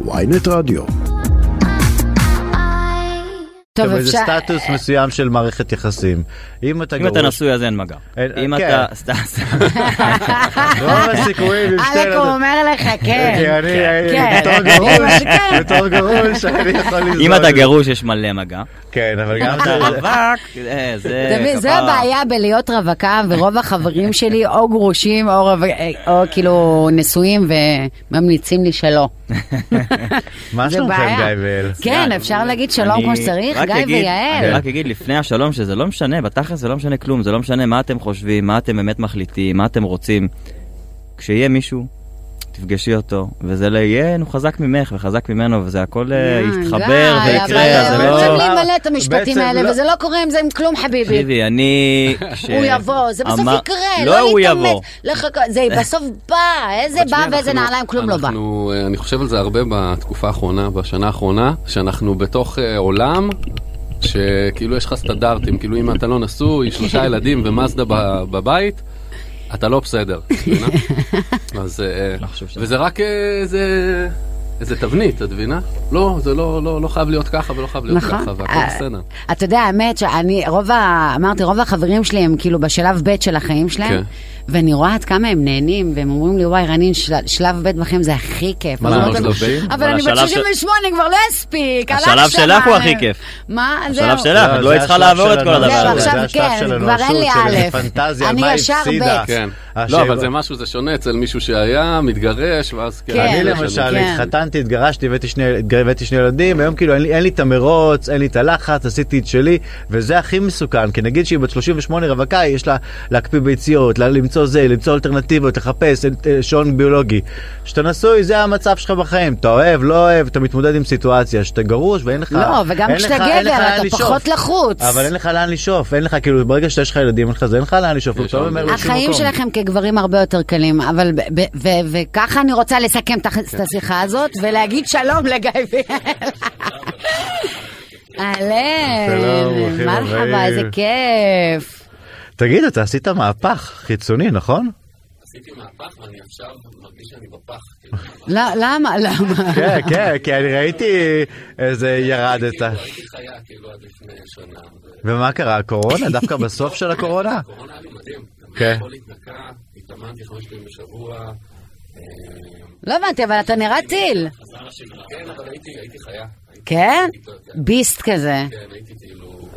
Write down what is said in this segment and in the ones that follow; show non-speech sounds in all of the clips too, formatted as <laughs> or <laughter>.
ויינט רדיו. טוב, איזה אפשר... סטטוס מסוים של מערכת יחסים. אם אתה אם אתה גרוש, נשוי אז אין מגע. אם כן. אתה... סתם, סתם. <laughs> רוב הסיכויים עם שתי אלק הוא. אומר לך, כי כן. אני כן. בתור כן. גרוש, כן. בתור גרוש, אני יכול לזרוק. אם אתה גרוש יש מלא מגע. כן, אבל גם אתה רווק, אה, זה... זה. הבעיה בלהיות רווקה, ורוב החברים שלי או גרושים או כאילו נשואים וממליצים לי שלא. מה זה שלומכם. גיא ואל? כן, אפשר להגיד שלום כמו שצריך, גיא ויעל. אני רק אגיד לפני השלום שזה לא משנה, בתכלס זה לא משנה כלום, זה לא משנה מה אתם חושבים, מה אתם באמת מחליטים, מה אתם רוצים. כשיהיה מישהו, תפגשי אותו, וזה לא יהיה, הוא חזק ממך וחזק ממנו, וזה הכל אה, אה, יתחבר ויקרה, אבל זה לא... צריך למלא את המשפטים בעצם האלה, לא- וזה לא קורה עם זה עם כלום, חביבי. תקשיבי, אני... <laughs> הוא יבוא, זה בסוף יקרה, לא לא הוא להתאמץ. יבוא. זה <laughs> בסוף בא, איזה בא ואיזה נעליים, כלום לא בא. אה, אני חושב על זה הרבה בתקופה האחרונה, בשנה האחרונה, שאנחנו בתוך עולם שכאילו יש לך סטנדרטים, כאילו אם אתה לא נשוי, שלושה <laughs> ילדים ומאזדה בבית, אתה לא בסדר. <laughs> אז... אה, לא וזה רק אה, איזה... תבנית, את מבינה? לא, זה לא, לא, לא חייב להיות ככה ולא חייב להיות נכון. ככה, והכל אה, בסדר. אתה יודע, האמת שאני, רוב ה... אמרתי, רוב החברים שלי הם כאילו בשלב ב' של החיים שלהם, כן. ואני רואה עד כמה הם נהנים, והם אומרים לי, וואי, רנין, של- שלב ב' בחיים זה הכי כיף. מה להם, שלב ב'? אבל אני בת השלב של- 68, כבר לא אספיק, השלב שלך הוא הכי כיף. מה? השלב זהו. שלך, את לא צריכה השלב לעבור את כל הדבר זהו, הזה. זה עכשיו השלב כן, כבר אין לי א'. אני מה ישר הפסידה. ב'. כן. לא, אבל זה משהו, זה שונה אצל מישהו שהיה, מתגרש, ואז כן. כן. אני למשל שלו. התחתנתי, התגרשתי, הבאתי שני, הבאתי שני ילדים, היום כאילו אין לי, אין לי את המרוץ, אין לי את הלחץ, עשיתי את שלי, וזה הכי מסוכן, כי נגיד שהיא בת 38 רווקה, יש לה להקפיא ביציות, לה- למצוא זה, למצוא אלטרנטיבות, לחפש אה, שעון ביולוגי. כשאתה נשוי, זה המצב שלך בחיים, אתה אוהב, לא אוהב, אתה מתמודד עם סיטואציה, שאתה גרוש ואין לך... לא, וגם כשאתה גבר, אתה לשאוף. פחות לחוץ. אבל אין לך לאן לשאוף, אין לך, כאילו, ברגע שיש לך ילדים, אין לך זה, אין לך לאן לשאוף, אתה לא החיים. שלכם כגברים הרבה יותר קלים, אבל וככה אני רוצה לסכם את השיחה הזאת ולהגיד שלום לגיא ויעל. אהלן, שלום, ברוכים מרחבה. איזה כיף. תגיד, אתה עשית מהפך חיצוני, נכון? עשיתי מהפך ואני עכשיו מרגיש שאני בפח. כאילו. לא- למה? למה? כן, כן, כי אני ראיתי איזה ירדת. הייתי חיה כאילו עד לפני שנה. ומה קרה, הקורונה? דווקא בסוף של הקורונה? הקורונה היה לי מדהים. כן. הכל התנקה, התאמנתי חמש פעמים בשבוע. לא הבנתי, אבל אתה נראה טיל. כן, אבל הייתי חיה. כן? ביסט כזה. כן, הייתי כאילו...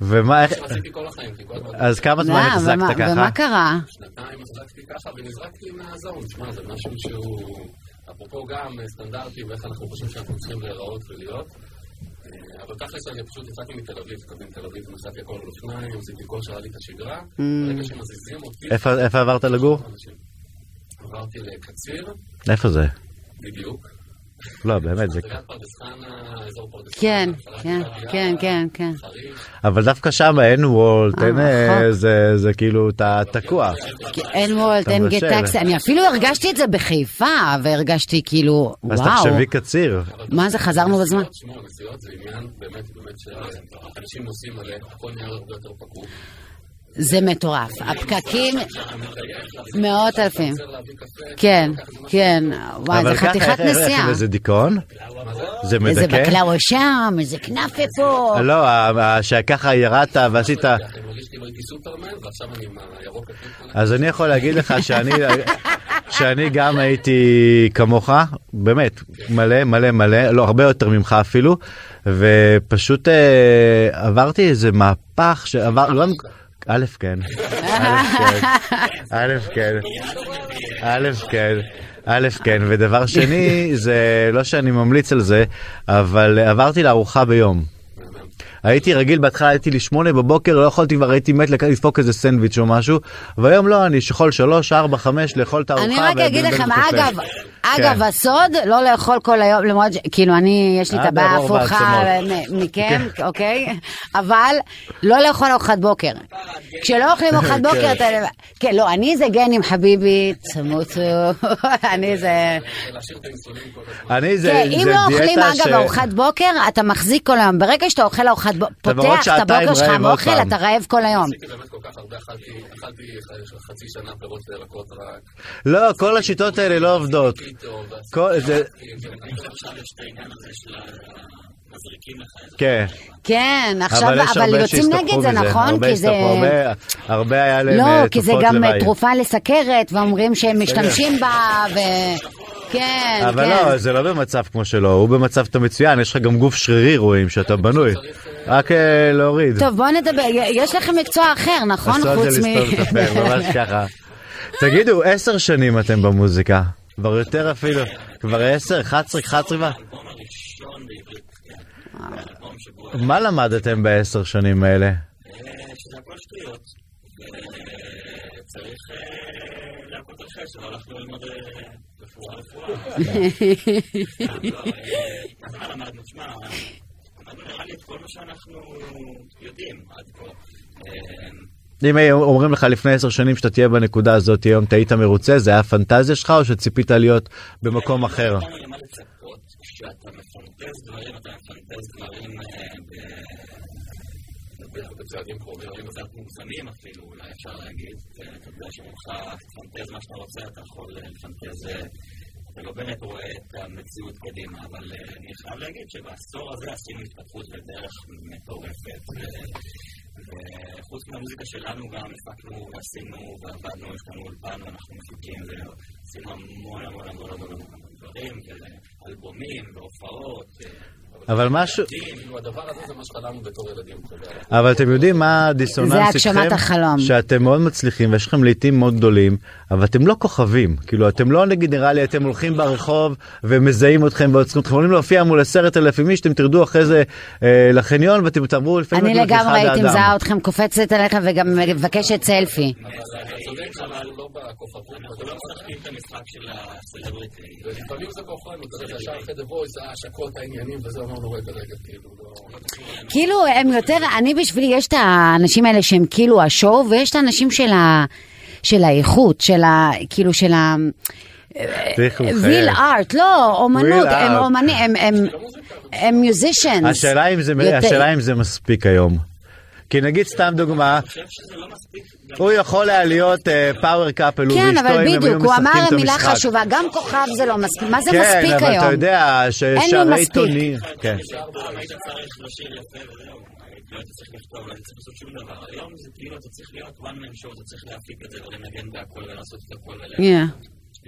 ומה, איך... עשיתי כל החיים, כי כל הזמן אז כמה זמן לא, החזקת ככה? ומה קרה? שנתיים החזקתי ככה ונזרקתי מהזון. תשמע, זה משהו שהוא... אפרופו גם אה, סטנדרטים ואיך אנחנו חושבים שאנחנו צריכים להיראות ולהיות. אה, אבל תכלס אני פשוט יצאתי מתל אביב, מבין, תל אביב, נסעתי הכל על אופניים, עשיתי כושר, היה לי את השגרה. ברגע שמזיזים אותי... איפה עברת לגור? עברתי לקציר, איפה זה? בדיוק. לא, באמת, זה... חנה. כן, כן, כן, כן, כן. חריש. אבל דווקא שם אין וולט, אה, אין... אה, רחוק. זה זה כאילו, אתה תקוע. כי אין וולט, אין גט. טקסי. אני אפילו הרגשתי את זה בחיפה, והרגשתי כאילו, אז וואו. תחשבי קציר. מה זה, חזרנו בזמן? זה מטורף. הפקקים, מאות אלפים. כן, כן. וואי, אבל זה ככה, חתיכת איך- איך- נסיעה. איזה דיכאון? זה איזה מדכא? בקלאווה שם, איזה כנאפה פה. לא, שככה ירדת ועשית... אז אני יכול להגיד לך שאני, שאני גם הייתי כמוך, באמת, מלא מלא מלא, לא הרבה יותר ממך אפילו, ופשוט אה, עברתי איזה מהפך שעבר, לא, כן, א' כן, א' כן, א' כן. א', כן, ודבר שני, זה לא שאני ממליץ על זה, אבל עברתי לארוחה ביום. הייתי רגיל, בהתחלה הייתי לי שמונה בבוקר, לא יכולתי כבר, הייתי מת לדפוק איזה סנדוויץ' או משהו, והיום לא, אני שכול שלוש, ארבע, חמש, לאכול את הארוחה. אני רק אגיד לכם. אגב, אגב, הסוד, לא לאכול כל היום, למרות. כאילו, אני, יש לי את עד הבעיה. מ- מכם, אוקיי? אבל לא לאכול ארוחת בוקר. כשלא אוכלים <laughs> ארוחת בוקר, אתה... כן, לא, אני זה גנים, חביבי, תמותו, <laughs> אני זה... אני זה, כן, אם לא אוכלים, אגב, ארוחת בוקר, אתה מחזיק כל היום. ברגע שאתה אוכל ארוחת בעוד פותח את הבוקר שלך עם אוכל. אתה רעב כל היום. לא, כל השיטות האלה לא עובדות. כן, כן, עכשיו, אבל אבל יוצאים נגד זה. נכון? כי זה... הרבה- היה להם לא, אה, כי זה גם לוואי. אה, תרופה לסכרת, ואומרים שהם משתמשים בה, ו... כן, אבל כן. לא, זה לא במצב כמו שלו, הוא במצב אתה מצוין, יש לך גם גוף שרירי רואים שאתה בנוי. רק אה, להוריד. טוב, בואו נדבר, יש לכם מקצוע אחר, נכון? חוץ מ... לסתום את הפה, ממש <laughs> ככה. תגידו, עשר שנים אתם במוזיקה. כבר יותר אפילו, כבר עשר, 11, 11 כבר? מה למדתם בעשר שנים האלה? שזה הכל שטויות, וצריך להכות חש, אבל הלכנו ללמוד אה, רפואה רפואה. נראה לי את כל מה שאנחנו יודעים עד כה. אם אומרים לך לפני עשר שנים שאתה תהיה בנקודה הזאת היום, אתה היית מרוצה, זה היה פנטזיה שלך או שציפית להיות במקום אחר? כשאתה מפנטז דברים, אתה מפנטז דברים אה, בצעדים קרובים. קצת מוגזמים אפילו, אולי אפשר להגיד. אה, אתה יודע שמולך תפנטז מה שאתה רוצה, אתה יכול אה, לפנטז, אה, אתה לא באמת רואה את המציאות קדימה, אבל אה, אני חייב להגיד שבעשור הזה עשינו התפתחות בדרך מטורפת. וחוץ מהמוזיקה שלנו גם הפקנו ועשינו ועבדנו, יש לנו אולפן ואנחנו מפיקים ועשינו המון המון המון המון דברים, ואלבומים והופעות. אבל משהו, כאילו, זה. אבל אתם יודעים מה הדיסוננס זה איתכם? הגשמת החלום. שאתם מאוד מצליחים ויש לכם לעיתים מאוד גדולים, אבל אתם לא כוכבים. כאילו, אתם לא נגיד, נראה לי, אתם הולכים ברחוב ומזהים אתכם ועוצרים אתכם, יכולים להופיע מול עשרת אלפים איש, אתם תרדו אחרי זה אה, לחניון ואתם תעברו לפעמים אני לגמרי הייתי. מזהה אתכם קופצת עליכם וגם מבקשת סלפי. אבל אתה צודק, אבל לא לא משחקים את המשחק של הסלבריטי. ולפעמים זה כוחנו, אתה יודע, ישר אחרי דה וויס, ההשקות, העניינים, וזה אמרנו, רגע, רגע, כאילו, לא... כאילו הם יותר, אני בשבילי, יש את האנשים האלה שהם כאילו השואו, ויש את האנשים של ה... של האיכות, של ה... כאילו של ה... ויל. ארט, לא, אומנות, הם. אומנים, הם- מיוזישנס. השאלה אם זה מספיק היום. כי נגיד סתם דוגמה, הוא יכול היה להיות פאוור קאפל, הוא כן, ואשתו, אבל אם הם היו בדיוק, הוא אמר משחקים את מילה המשחק. חשובה, גם כוכב זה לא מספיק, מה זה כן, מספיק אבל היום? אתה יודע ששערי. עיתונים, כן. לא היית צריך לכתוב, לא היית צריך לעשות שום דבר. היום זה כאילו אתה צריך להיות one man show, אתה צריך להפיק את זה ולנגן בהכל ולעשות את הכל.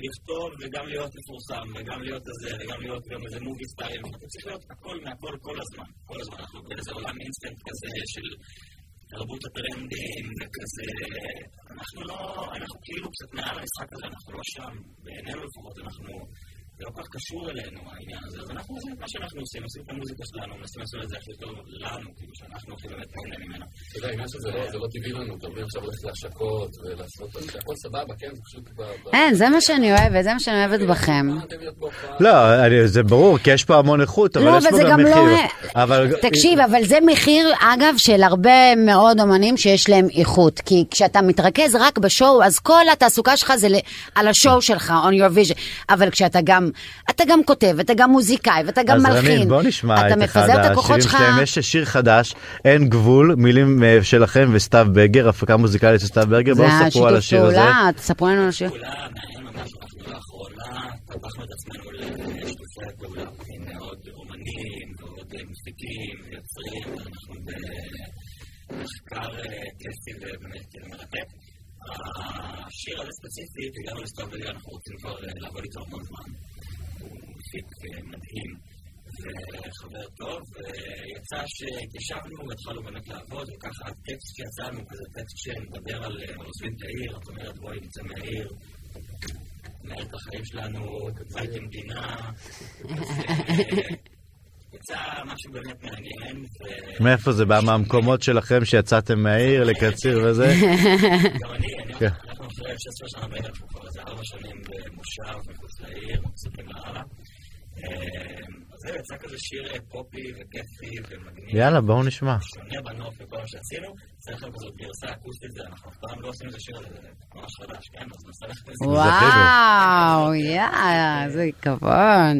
לכתוב וגם להיות מפורסם, וגם להיות הזה, וגם להיות גם איזה movie star, אתה צריך להיות הכל מהכל כל הזמן. כל הזמן אנחנו באיזה עולם אינסטנט כזה של תרבות הטרנדים וכזה, אנחנו לא, אנחנו כאילו קצת מעל המשחק הזה, אנחנו לא שם, בעינינו לפחות, אנחנו, זה לא כל כך קשור אלינו העניין הזה, אז אנחנו עושים את מה שאנחנו עושים, עושים את המוזיקה שלנו, מנסים לעשות את זה הכי טוב לנו, כאילו שאנחנו הכי באמת נהנה ממנה. אתה יודע, העניין שזה לא- זה לא טבעי לנו, אתה מבין עכשיו ללכת להשקות ולעשות, הכל סבבה, כן, זה פשוט אין, זה מה שאני אוהבת, זה מה שאני אוהבת בכם. להיות בהופעה? לא, זה ברור, כי יש פה המון איכות, אבל לא, יש פה גם לא... מחיר. אבל תקשיב, אבל זה מחיר, אגב, של הרבה מאוד אומנים שיש להם איכות. כי כשאתה מתרכז רק בשואו, אז כל התעסוקה שלך זה על השואו שלך, on your vision. אבל כשאתה גם, אתה גם כותב, אתה גם מוזיקאי, ואתה גם אז מלחין. רנין, בוא נשמע אתה את אחד השירים. שלהם. יש שיר חדש, אין גבול, מילים אה, שלכם וסתיו ברגר, הפקה מוזיקלית של סתיו ברגר, זה בואו ספרו על השיתוף השיר הזה. פעולה, תספרו לנו על השיר. את עצמנו לשיתופי אומנים מפיקים אנחנו במחקר אה, ובאמת אה, מרתק. השיר הזה ספציפית, הגענו לסתיו ברגע, אנחנו רוצים כבר אה, לעבוד איתו המון זמן. הוא מפיק אה, מדהים. וחבר טוב, ויצא שהתיישבנו והתחלנו באמת לעבוד, וככה הטקסט שיצאנו, כזה טקסט שמדבר על אה, עוזבים את העיר, זאת אומרת בואי נצא מהעיר, ננהל את החיים שלנו, בית המדינה, כזה, יצא משהו באמת מעניין, מאיפה זה בא? מהמקומות שלכם שיצאתם מהעיר לקציר וזה? גם אני, אני, כן. אנחנו אחרי 16 שנה אנחנו כבר איזה 4 שנים במושב מחוץ לעיר, מחזיקים לאללה. אז זהו, יצא כזה שיר אה, פופי וכיפי ומגניב. יאללה, בואו נשמע. שונה בנוף וכל מה שעשינו, צריך לכם כזאת גרסה אקוסטית, זה אנחנו אף פעם לא עושים איזה שיר הזה, זה ממש חדש, כן? אז ננסה ללכת לזה. וואו, יאה, איזה כבוד.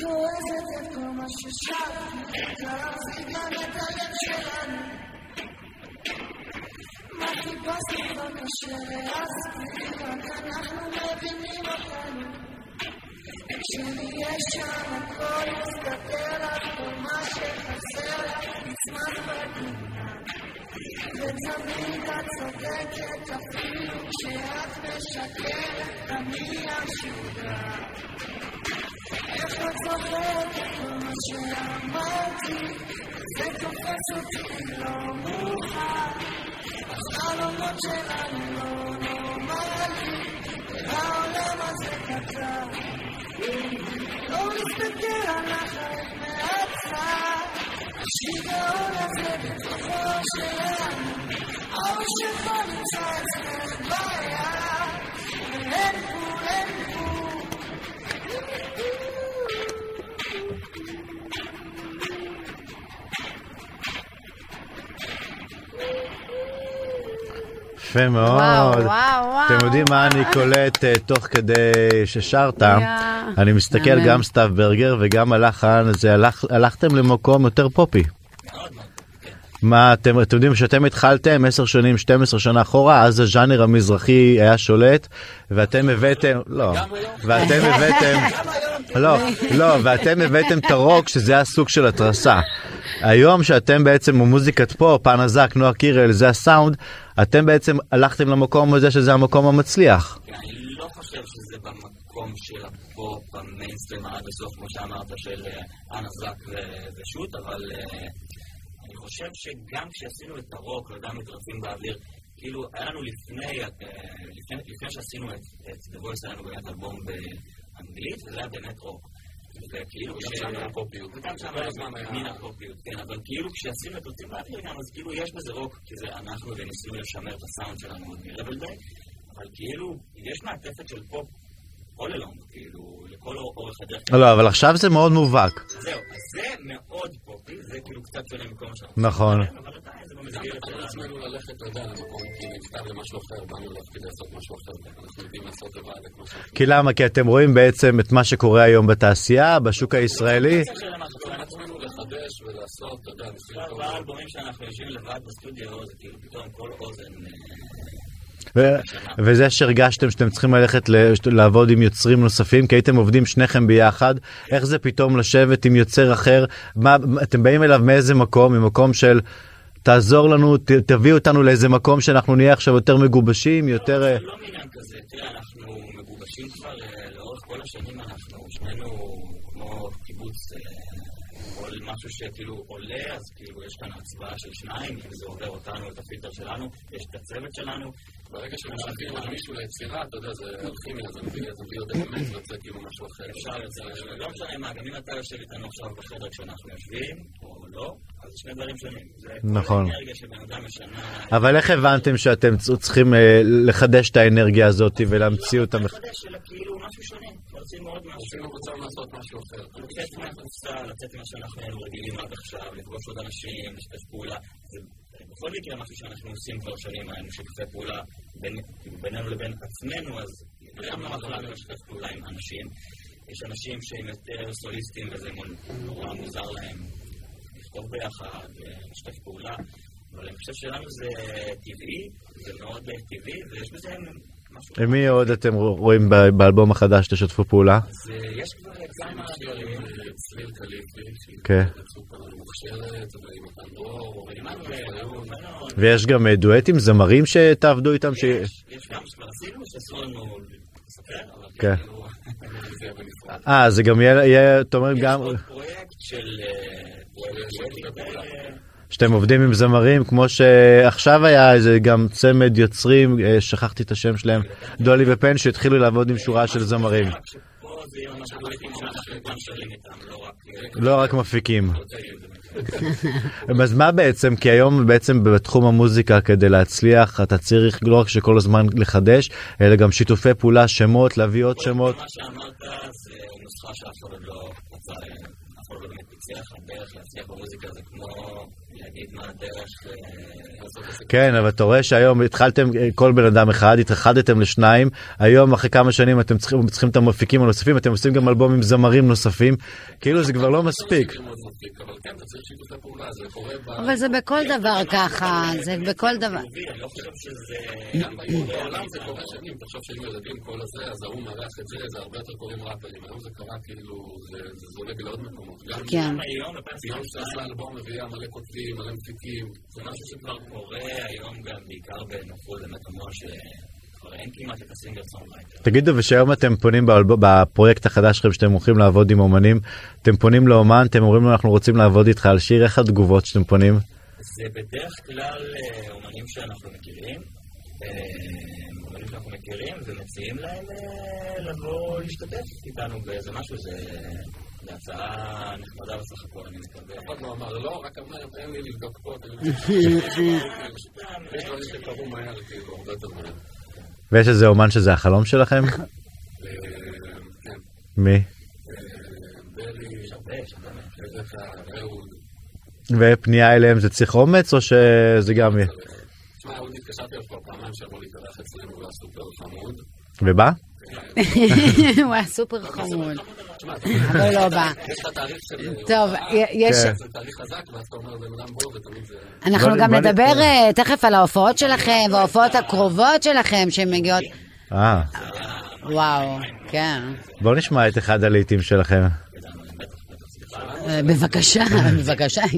توازت قمش الشعب كراسي كانت الشلن ما في بس قمش الشلن كان نحن ما بني مكان כשנהיה שם הכל יסתתר לך, ומה שחסר לך נצמח בגאולה. ותמיד את צודקת, אפילו כשאת משקרת, תמיד השוגה. איך את זוכרת את כל מה שאמרתי? זה תופס אותי לא מאוחר. החלומות שלנו לא נורמליים, העולם הזה קצר. Oh, Ocean, funny times, and fire, and food, and יפה מאוד. וואו, וואו, וואו. אתם יודעים מה אני קולט אה, תוך כדי ששרת? אני מסתכל. גם סתיו ברגר וגם הלחן, זה הלך, הלכתם למקום יותר פופי. מה אתם, אתם יודעים שאתם התחלתם 10 שנים, 12 שנה אחורה, אז הז'אנר המזרחי היה שולט, ואתם הבאתם, לא, ואתם הבאתם, <laughs> לא, לא, ואתם הבאתם את הרוק שזה הסוג של התרסה. היום שאתם בעצם מוזיקת פופ, אנה זק, נועה קירל, זה הסאונד, אתם בעצם הלכתם למקום הזה שזה המקום המצליח. אני לא חושב שזה במקום של הפופ המיינסטרים עד הסוף, כמו שאמרת, של אה, אנה זק ו- ושות, אבל אה, אני חושב שגם כשעשינו את הרוק וגם את באוויר, כאילו, היה לנו אה, לפני, לפני שעשינו את, את The Voice, היה לנו באמת אלבום באנגלית, וזה היה באמת רוק. שם היה פופיות. וגם שם מין הפופיות, כן, אבל כאילו כשעשינו את באוויר גם, אז כאילו יש בזה רוק, כי זה אנחנו וניסינו לשמר את הסאונד שלנו עוד מרבל דיי, אבל כאילו, יש מעטפת של פופ all along, כאילו, לכל אורך הדרך. לא, אבל עכשיו זה מאוד מובהק. זהו, אז זה מאוד פופי, זה כאילו קצת שונה מכל מה שאנחנו... נכון. אבל לעצמנו ללכת, אתה יודע, למקום כי למשהו אחר, באנו לעשות משהו אחר, אנחנו יודעים לעשות לבד את מה שאנחנו... כי למה? כי אתם רואים בעצם את מה שקורה היום בתעשייה, בשוק הישראלי. בסטודיו, כל אוזן... וזה שהרגשתם שאתם צריכים ללכת לעבוד עם יוצרים נוספים, כי הייתם עובדים שניכם ביחד, איך זה פתאום לשבת עם יוצר אחר? מה, אתם באים אליו מאיזה מקום? ממקום של תעזור לנו, ת, תביא אותנו לאיזה מקום שאנחנו נהיה עכשיו יותר מגובשים, יותר... אה, זה לא מעניין כזה, תראה, אנחנו מגובשים כבר אה, לאורך כל השנים, אנחנו שנינו כמו קיבוץ, אה, כל משהו שכאילו עולה, אז כאילו יש כאן הצבעה של שניים, אם זה עובר אותנו, את הפילטר שלנו, יש את הצוות שלנו. ברגע שמשלבים על מישהו ליצירה, אתה יודע, זה אלכימיה, זה מביא אלמנט, זה <coughs> יוצא כאילו משהו אחר. אפשר לא משנה מה, גם אם אתה יושב איתנו עכשיו בחדר כשאנחנו יושבים, או לא, אז זה שני דברים שונים. זה נכון. אבל איך הבנתם שאתם צריכים אה, לחדש את האנרגיה הזאת ולהמציא אותה? מח- לחדש אלא כאילו משהו שונה, רוצים עוד משהו. רוצה לעשות משהו אחר. לצאת מהקופסה, לצאת ממה שאנחנו היינו רגילים עד עכשיו, לפגוש עוד אנשים, לשתף פעולה. זה בכל מקרה משהו שאנחנו עושים כבר שנים, היינו שיתופי פעולה כאילו, בינינו לבין עצמנו, אז גם לנו לשתף פעולה עם אנשים. יש אנשים שהם יותר סוליסטים וזה נורא מוזר להם ביחד, אה, לשתף פעולה. אבל אני חושב שלנו זה טבעי, זה מאוד אה, טבעי, ויש בזה משהו... עם מי עוד אתם רואים באלבום החדש תשתפו פעולה? אז אה, יש כבר כמה דברים. צליל קליפי, שהיא כן. סופר מוכשרת, ועם מתן דרור, ועם אחיון. ויש גם אה, דואטים, זמרים שתעבדו איתם? ש... יש גם שכבר עשינו, שאסור לנו כן. כאילו. <laughs> אה, זה גם יהיה, אתה אומר יש גם, עוד פרויקט של... שאתם עובדים עם זמרים, כמו שעכשיו היה איזה גם צמד יוצרים, אה, שכחתי את השם שלהם, דולי ופן, שהתחילו לעבוד עם שורה של זמרים. לא רק... מפיקים. אז מה בעצם, כי היום בעצם בתחום המוזיקה כדי להצליח אתה צריך לא רק שכל הזמן לחדש, אלא גם שיתופי פעולה, שמות, להביא עוד שמות. מה שאמרת זה נוסחה שאף אחד לא רצה, פיצח, הדרך להצליח במוזיקה זה כמו להגיד מה הדרך אה. כן, אבל אתה רואה שהיום התחלתם אה, כל בן אדם אחד, התאחדתם לשניים, היום אחרי כמה שנים אתם צריכים, צריכים את המפיקים הנוספים, אתם עושים גם אלבום עם זמרים נוספים, כאילו זה כבר לא מספיק. מספיק, אבל כן, אתה צריך שיתופי פעולה, זה קורה ב... אבל זה בכל דבר ככה, זה בכל דבר. אני לא חושב שזה... גם בעולם זה קורה שנים, תחשוב שהיינו ילדים כל הזה, אז ההוא מארח את זה, זה הרבה יותר קורה עם ראפרים. היום זה קרה כאילו, זה זולג לעוד מקומות. גם כן. היום, ביום שאתה עושה אלבום מביאה מלא כותבים, מלא מפיקים. זה משהו שכבר קורה היום גם בעיקר בנפול באמת המון שכבר אין כמעט את ה singer songwriter. תגידו, ושהיום אתם פונים. בפרויקט החדש שלכם שאתם הולכים לעבוד עם אומנים, אתם פונים לאומן, אתם אומרים לו אנחנו רוצים לעבוד איתך על שיר, איך התגובות שאתם פונים? זה בדרך כלל אה, אומנים שאנחנו מכירים, אה, אומנים שאנחנו מכירים ומציעים להם אה, לבוא להשתתף איתנו באיזה משהו, זה זה הצעה נחמדה בסך הכל, אני מקווה. אף אחד לא אמר, לא, רק אמר, תן לי לבדוק פה, תן לי לבדוק פה. יש דברים שקרו מהר, כאילו, הרבה יותר מהר. ויש איזה אומן שזה החלום שלכם? מי? ופנייה אליהם זה צריך אומץ או שזה גם... ובא? הוא היה סופר חמוד, <laughs> אבל לא בא. יש לך תאריך של... טוב, יש... כן. זה תאריך חזק, ואז אתה אומר לבן אדם בוא, ותמיד זה... אנחנו גם נדבר אה, תכף על ההופעות שלכם וההופעות הקרובות שלכם שמגיעות. אה, וואו, כן. בואו נשמע את אחד הלעיתים שלכם. אה, בבקשה, <laughs> בבקשה. <laughs>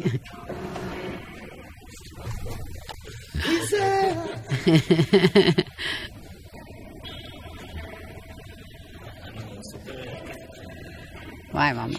<laughs> Why, mama.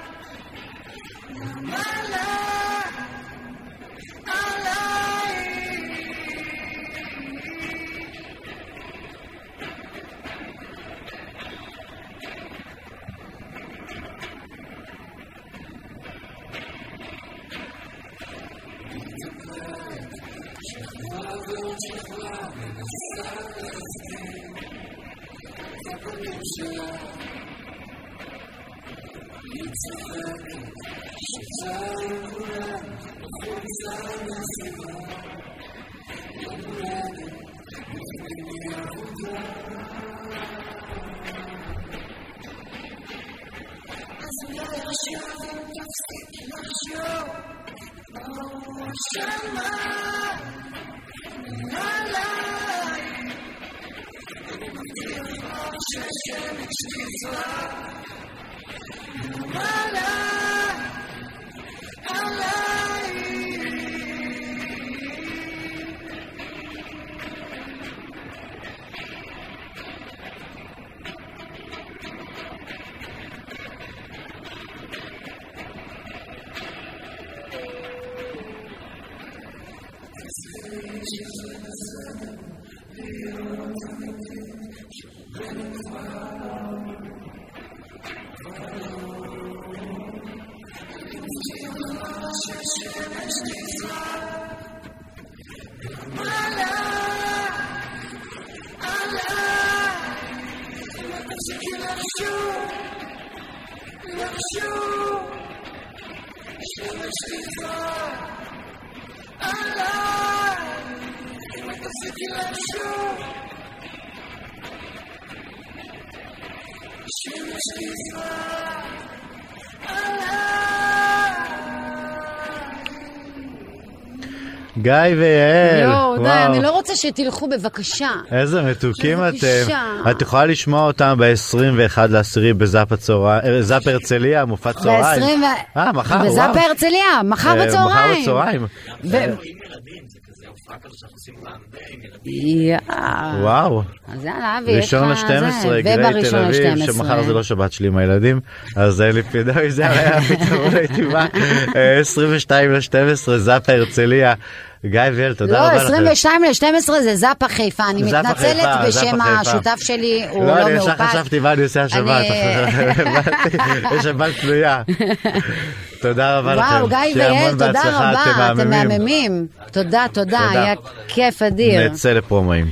My love. Shema, Shema, Shema, Shema, גיא ויעל, יואו, די. אני לא רוצה שתלכו בבקשה. איזה מתוקים בבקשה. אתם. את יכולה לשמוע אותם ב-21 לעשירי בזאפ אה, הרצליה, מופע צהריים. ב-20 אה, מחר, וואו. בזאפ הרצליה, מחר אה, מחר בצהריים. בצהריים. יאה. וואו. אז יאללה, אבי, יש לך ראשון זה. ל-12, גילאי תל אביב, ל-12. שמחר זה לא שבת שלי עם הילדים, אז אין לי פינוי, זה היה הפתרון הייתי בא. אה, 22 ל-12, זאפה הרצליה. גיא ויעל, תודה לא, רבה לכם. 22 ל-12 זה זאפה חיפה, אני זאפה מתנצלת חיפה, בשם. השותף שלי, הוא לא, לא אני ישר מאופק. חשבתי מה אני עושה השבת, אני- <laughs> יש שבת פנויה. תודה רבה לכם. וואו, גיא המון תודה רבה, אתם מהממים. תודה, תודה. היה כיף אדיר. נצא לפרומואים.